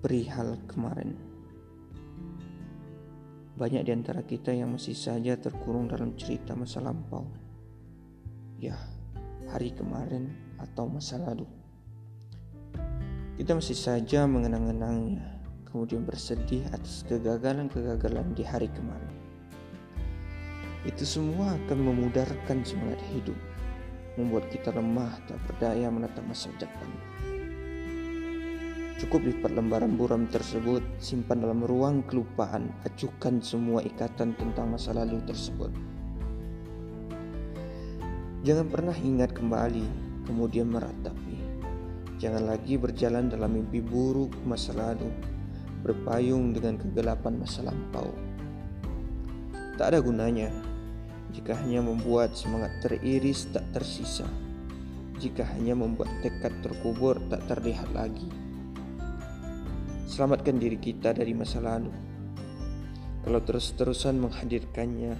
perihal kemarin. Banyak di antara kita yang masih saja terkurung dalam cerita masa lampau. Ya, hari kemarin atau masa lalu. Kita masih saja mengenang-enangnya, kemudian bersedih atas kegagalan-kegagalan di hari kemarin. Itu semua akan memudarkan semangat hidup, membuat kita lemah tak berdaya menatap masa depan. Cukup lipat lembaran buram tersebut, simpan dalam ruang kelupaan, acuhkan semua ikatan tentang masa lalu tersebut. Jangan pernah ingat kembali, kemudian meratapi. Jangan lagi berjalan dalam mimpi buruk masa lalu, berpayung dengan kegelapan masa lampau. Tak ada gunanya jika hanya membuat semangat teriris tak tersisa, jika hanya membuat tekad terkubur tak terlihat lagi. Selamatkan diri kita dari masa lalu. Kalau terus-terusan menghadirkannya,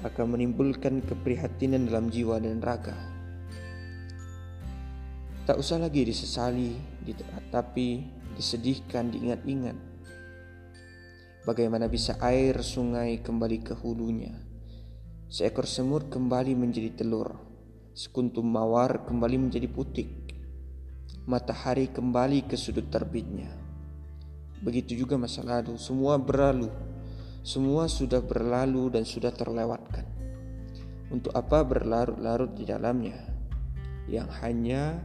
akan menimbulkan keprihatinan dalam jiwa dan raga. Tak usah lagi disesali, tapi disedihkan, diingat-ingat. Bagaimana bisa air sungai kembali ke hulunya? Seekor semut kembali menjadi telur, sekuntum mawar kembali menjadi putik, matahari kembali ke sudut terbitnya. Begitu juga masa lalu, semua berlalu. Semua sudah berlalu dan sudah terlewatkan. Untuk apa berlarut-larut di dalamnya? Yang hanya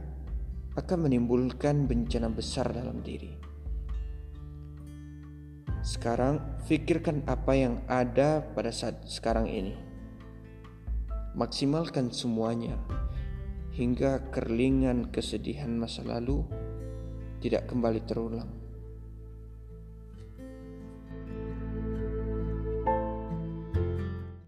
akan menimbulkan bencana besar dalam diri. Sekarang, pikirkan apa yang ada pada saat sekarang ini. Maksimalkan semuanya hingga kerlingan kesedihan masa lalu tidak kembali terulang.